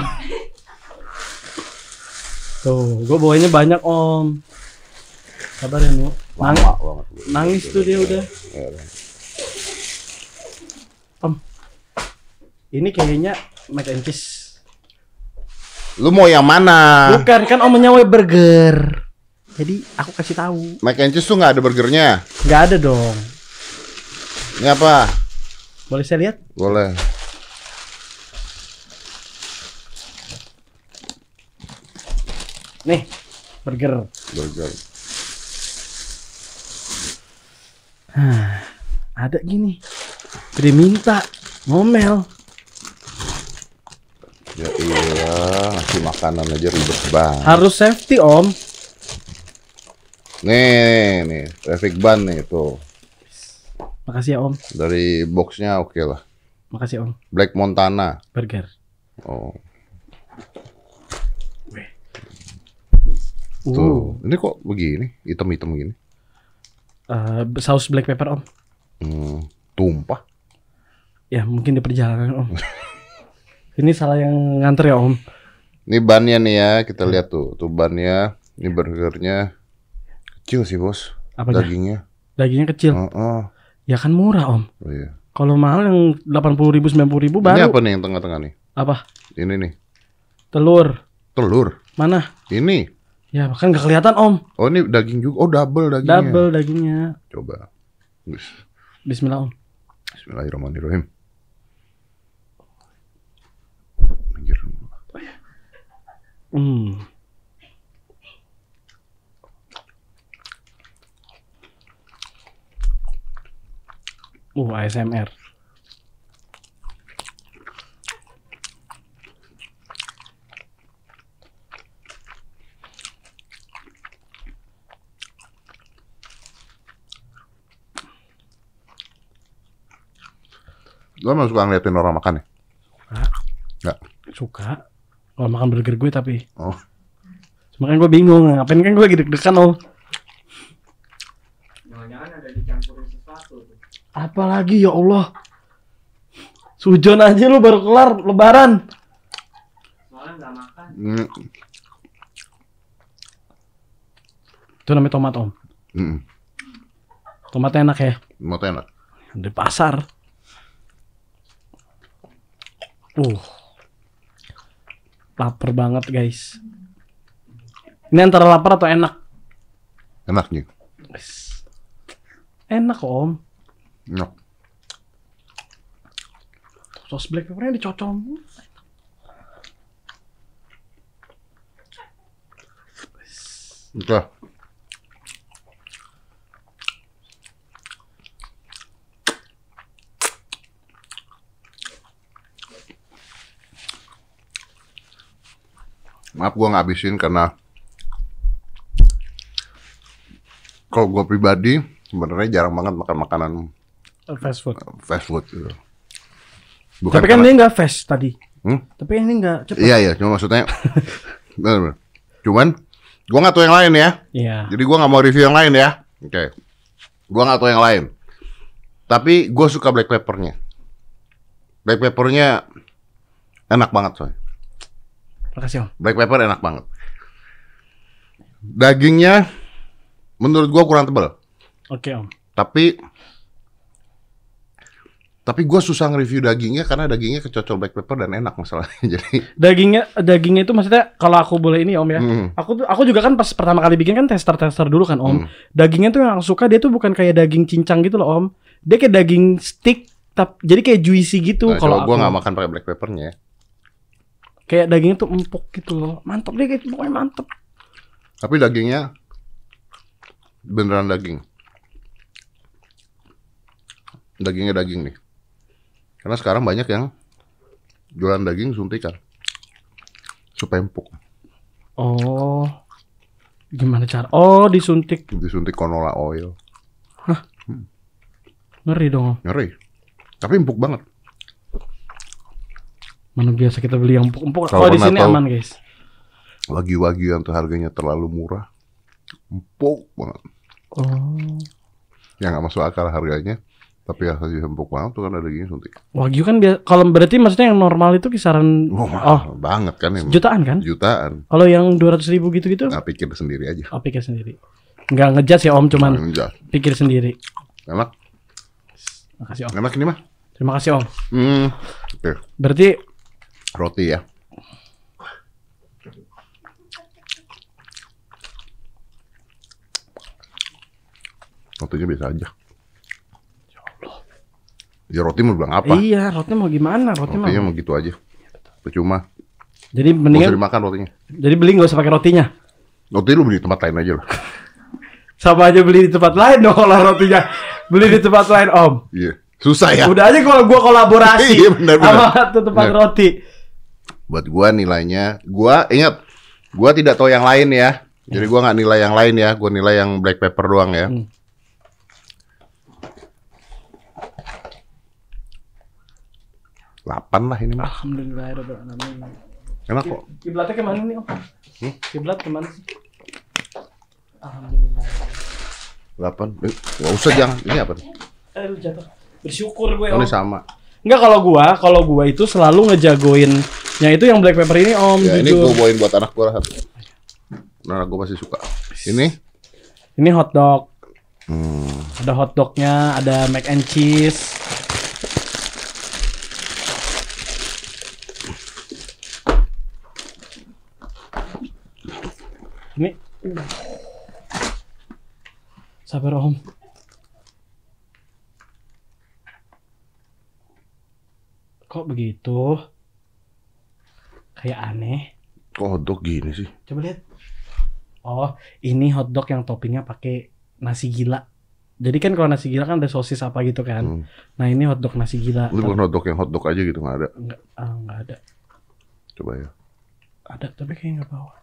S1: Tuh, gue bawanya banyak Om. Sabar ya Nu. Nang nangis tuh dia udah.
S2: Heran.
S1: Om. Ini kayaknya mac and cheese.
S2: Lu mau yang mana?
S1: Bukan kan Om nyawa burger. Jadi aku kasih tahu.
S2: Mac and cheese tuh nggak ada burgernya.
S1: Nggak ada dong.
S2: Ini apa?
S1: Boleh saya lihat?
S2: Boleh.
S1: Nih, burger.
S2: Burger.
S1: Ada gini. Minta ngomel.
S2: Ya iya, ngasih makanan aja ribet banget.
S1: Harus safety Om.
S2: Nih, nih, traffic ban nih tuh.
S1: Makasih ya Om.
S2: Dari boxnya oke lah.
S1: Makasih Om.
S2: Black Montana.
S1: Burger.
S2: Oh,
S1: Uh,
S2: tuh. Ini kok begini, hitam-hitam gini.
S1: eh, saus black pepper Om.
S2: Hmm, tumpah.
S1: Ya mungkin di perjalanan Om. [LAUGHS] Ini salah yang nganter ya Om.
S2: Ini bannya nih ya, kita lihat tuh. Tuh bannya, ini burgernya kecil sih bos.
S1: Apanya?
S2: Dagingnya.
S1: Dagingnya kecil.
S2: Oh,
S1: Ya kan murah Om.
S2: oh iya.
S1: Kalau mahal yang 80 ribu 90 ribu
S2: Ini
S1: baru.
S2: apa nih yang tengah-tengah nih?
S1: Apa?
S2: Ini nih,
S1: Telur.
S2: telur.
S1: Mana?
S2: Ini.
S1: Ya kan nggak kelihatan Om.
S2: Oh ini daging juga. Oh double dagingnya.
S1: Double dagingnya.
S2: Coba. Bis-
S1: Bismillah Om.
S2: Bismillahirrahmanirrahim. Minggir dulu.
S1: Hmm. Uh, ASMR.
S2: Lo emang suka ngeliatin orang makan ya? Enggak.
S1: Suka. Kalau makan burger gue tapi.
S2: Oh.
S1: Makanya gue bingung, ngapain kan gue deg-degan om.
S3: Jangan-jangan ada dicampurin sesuatu tuh.
S1: Apalagi ya Allah. Sujon aja lu baru kelar lebaran.
S3: Soalnya nggak makan.
S2: Mm,
S1: Itu namanya tomat om.
S2: mm,
S1: Tomatnya enak ya.
S2: mau enak.
S1: Di pasar. Uh. Lapar banget guys. Ini antara lapar atau enak?
S2: Enak nih.
S1: Enak om.
S2: Enak.
S1: Sos black peppernya dicocol.
S2: Udah. Maaf gua nggak habisin karena kalau gua pribadi sebenarnya jarang banget makan makanan
S1: Fast food.
S2: fast food gitu. Bukan
S1: Tapi kan
S2: karena-
S1: ini enggak fast tadi.
S2: Hmm?
S1: Tapi ini enggak cepet.
S2: Iya iya, cuma maksudnya [LAUGHS] bener, bener. Cuman gua nggak tahu yang lain ya.
S1: Iya.
S2: Jadi gua nggak mau review yang lain ya. Oke. Gua nggak tahu yang lain. Tapi gua suka black peppernya. Black peppernya enak banget coy.
S1: Makasih om.
S2: Black pepper enak banget. Dagingnya menurut gua kurang tebal.
S1: Oke om.
S2: Tapi tapi gua susah nge-review dagingnya karena dagingnya kecocol black pepper dan enak masalahnya. [LAUGHS] Jadi
S1: Dagingnya dagingnya itu maksudnya kalau aku boleh ini om ya.
S2: Hmm.
S1: Aku tuh aku juga kan pas pertama kali bikin kan tester-tester dulu kan om.
S2: Hmm.
S1: Dagingnya tuh yang aku suka dia tuh bukan kayak daging cincang gitu loh om. Dia kayak daging stick tap, jadi kayak juicy gitu
S2: nah,
S1: kalau
S2: gua nggak makan pakai black peppernya. Ya.
S1: Kayak dagingnya tuh empuk gitu loh. Mantap deh kayak pokoknya mantep.
S2: Tapi dagingnya beneran daging. Dagingnya daging nih. Karena sekarang banyak yang jualan daging suntikan. Supaya empuk.
S1: Oh. Gimana cara? Oh, disuntik.
S2: Disuntik canola oil.
S1: Ngeri dong.
S2: Ngeri. Tapi empuk banget.
S1: Mana biasa kita beli yang empuk-empuk.
S2: Kalau
S1: di sini aman, guys.
S2: Wagyu-wagyu yang tuh harganya terlalu murah. Empuk banget.
S1: Oh.
S2: Ya nggak masuk akal harganya. Tapi hasilnya empuk banget tuh kan ada dagingnya suntik.
S1: Wagyu kan biasa kalau berarti maksudnya yang normal itu kisaran
S2: Wah,
S1: oh,
S2: mahal banget kan ini.
S1: jutaan kan?
S2: Jutaan.
S1: Kalau yang 200 ribu gitu-gitu,
S2: Nah, pikir sendiri aja.
S1: oh, pikir sendiri. Nggak ngejudge ya Om, cuman
S2: Enggak.
S1: pikir sendiri.
S2: Enak.
S1: Makasih Om.
S2: Enak ini mah.
S1: Terima kasih Om.
S2: Hmm. Oke.
S1: Berarti
S2: Roti ya. Rotinya biasa aja. Ya roti mau bilang apa?
S1: iya, roti mau gimana? Roti
S2: Rotinya
S1: mau.
S2: mau gitu aja. Percuma.
S1: Jadi mendingan
S2: dimakan rotinya.
S1: jadi beli nggak usah pakai rotinya.
S2: Roti lu beli di tempat lain aja lah. [LAUGHS]
S1: Sama aja beli di tempat lain dong kalau rotinya. Beli di tempat lain Om.
S2: Iya. Susah ya.
S1: Udah aja kalau gua kolaborasi [LAUGHS]
S2: Iya, benar, benar.
S1: sama tempat roti.
S2: Buat gua nilainya, gua ingat, gua tidak tahu yang lain ya. Jadi gua nggak nilai yang lain ya. Gua nilai yang black pepper doang ya.
S1: Hmm.
S2: Delapan lah ini mah.
S1: Alhamdulillah.
S2: Enak kok.
S1: Kiblatnya ke mana nih Om?
S2: Hmm?
S1: Kiblat ke mana sih? Alhamdulillah.
S2: Delapan. Eh, nggak usah jangan. Ini apa? nih?
S1: Eh jatuh. Bersyukur gue
S2: Oh, ini sama.
S1: Enggak kalau gua, kalau gua itu selalu ngejagoin yang itu yang black pepper ini Om,
S2: Ya, ini
S1: jujur.
S2: gua bawain buat anak gua lah. Nah, gua pasti suka. Ini?
S1: Ini hotdog.
S2: Hmm.
S1: Ada hotdognya, ada mac and cheese. Ini. Sabar Om. Kok begitu? Kayak aneh.
S2: Kok hotdog gini sih?
S1: Coba lihat. Oh, ini hotdog yang toppingnya pakai nasi gila. Jadi kan kalau nasi gila kan ada sosis apa gitu kan.
S2: Hmm.
S1: Nah ini hotdog nasi gila.
S2: Ini bukan hotdog yang hotdog aja gitu nggak ada.
S1: Enggak, ah, enggak ada.
S2: Coba ya.
S1: Ada tapi kayaknya nggak bawa.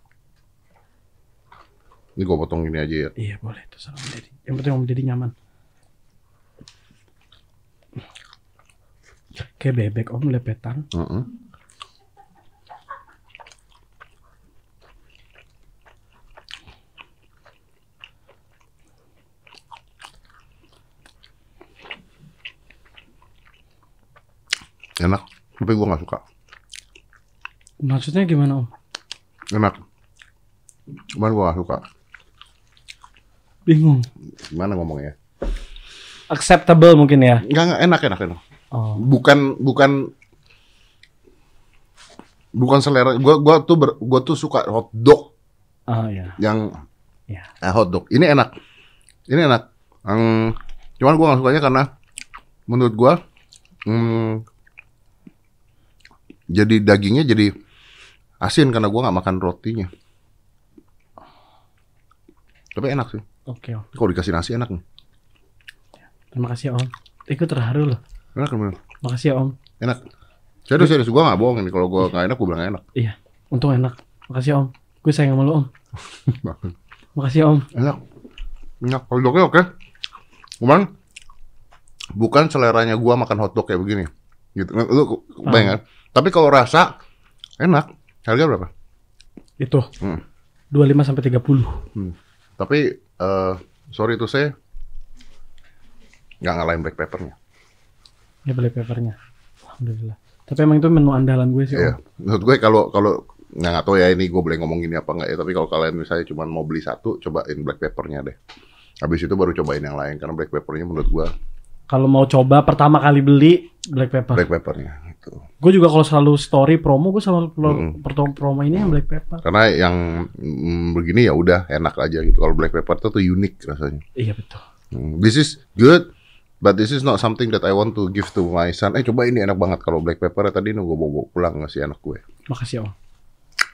S2: Ini gua potong gini aja ya.
S1: Iya boleh itu sama Deddy. Yang penting Om Deddy nyaman. Kayak bebek Om lepetan.
S2: Heeh. Enak, tapi gua nggak suka.
S1: Maksudnya gimana Om?
S2: Enak, cuman gua nggak suka.
S1: Bingung.
S2: Gimana ngomongnya?
S1: Acceptable mungkin ya.
S2: Enggak, enggak enak, enak, enak.
S1: Oh.
S2: Bukan, bukan, bukan selera. Gua, gua tuh, ber, gua tuh suka hotdog
S1: Ah ya.
S2: yang
S1: Ya.
S2: eh, hotdog. Ini enak, ini enak. Hmm, cuman gua nggak sukanya karena menurut gua, hmm, jadi dagingnya jadi asin karena gua nggak makan rotinya. Tapi enak sih.
S1: Oke Om.
S2: Kalau dikasih nasi enak nih.
S1: Terima kasih Om. Ikut terharu loh.
S2: Enak bener.
S1: Makasih ya Om.
S2: Enak. Serius, serius. Gua nggak bohong ini. Kalau gua nggak enak, gua bilang enak.
S1: Iya. Untung enak. Makasih Om. Gue sayang sama lu Om. [LAUGHS] Makasih Om.
S2: enak. Enak. Hotdognya oke. Cuman bukan seleranya gua makan hotdog kayak begini. Gitu. Lu bayang kan? Tapi kalau rasa enak. Harga berapa?
S1: Itu.
S2: Hmm.
S1: 25 sampai 30.
S2: Tapi eh sorry itu saya nggak ngalahin black peppernya.
S1: Ya black peppernya. Alhamdulillah. Tapi emang itu menu andalan gue sih Om.
S2: Iya. Menurut gue kalau kalau nggak nggak tahu ya ini gue boleh ngomong gini apa nggak ya. Tapi kalau kalian misalnya cuma mau beli satu, cobain black peppernya deh. Habis itu baru cobain yang lain karena black peppernya menurut gue
S1: Kalau mau coba pertama kali beli black pepper.
S2: black peppernya itu.
S1: Gue juga kalau selalu story promo gue selalu pro-
S2: Mm.
S1: promo, promo ini yang black pepper.
S2: Karena yang mm, begini ya udah enak aja gitu. Kalau black pepper tuh, tuh unik rasanya.
S1: Iya betul.
S2: Hmm, This is good, but this is not something that I want to give to my son. Eh coba ini enak banget kalau black pepper tadi gue bawa pulang ngasih anak gue.
S1: Makasih Om.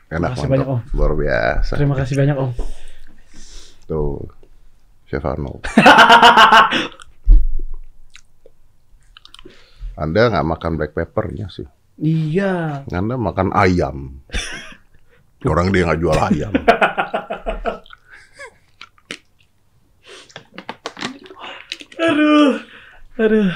S2: Enak
S1: Makasih
S2: mantap,
S1: banyak, Om.
S2: luar biasa.
S1: Terima kasih banyak Om.
S2: Tuh, Chef Arnold. [LAUGHS] Anda nggak makan black peppernya sih.
S1: Iya.
S2: Anda makan ayam. [LAUGHS] Orang dia nggak jual ayam.
S1: aduh, aduh.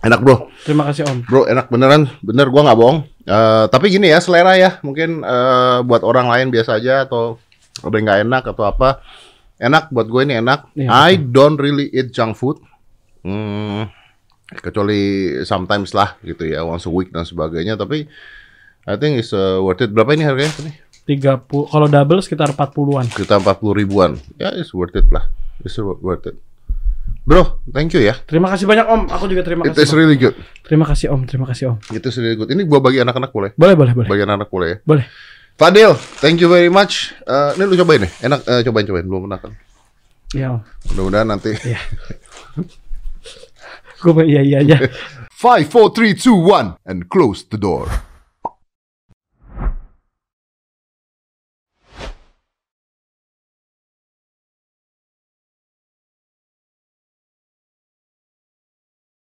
S2: Enak bro.
S1: Terima kasih om.
S2: Bro enak beneran, bener gua nggak bohong. Uh, tapi gini ya selera ya, mungkin uh, buat orang lain biasa aja atau ada nggak enak atau apa. Enak buat gue ini enak.
S1: Iya,
S2: I betul. don't really eat junk food. Hmm, kecuali sometimes lah gitu ya, once a week dan sebagainya. Tapi I think it's uh, worth it. Berapa ini harganya? Ini?
S1: 30 kalau double sekitar 40-an.
S2: Kita 40 ribuan. Ya, it's worth it lah. It's worth it. Bro, thank you ya.
S1: Terima kasih banyak Om. Aku juga terima
S2: It
S1: kasih.
S2: really good.
S1: Terima kasih Om. Terima kasih Om.
S2: Itu really good. Ini gua bagi anak-anak boleh?
S1: Boleh, boleh, boleh.
S2: Bagi anak-anak boleh ya?
S1: Boleh.
S2: Fadil, thank you very much. Eh, ini lu cobain nih. Enak, eh, cobain cobain. Belum pernah kan?
S1: Iya Om.
S2: Mudah-mudahan nanti. [LAUGHS]
S1: Gue iya iya aja.
S2: Five, four, three, two, one, and close the door.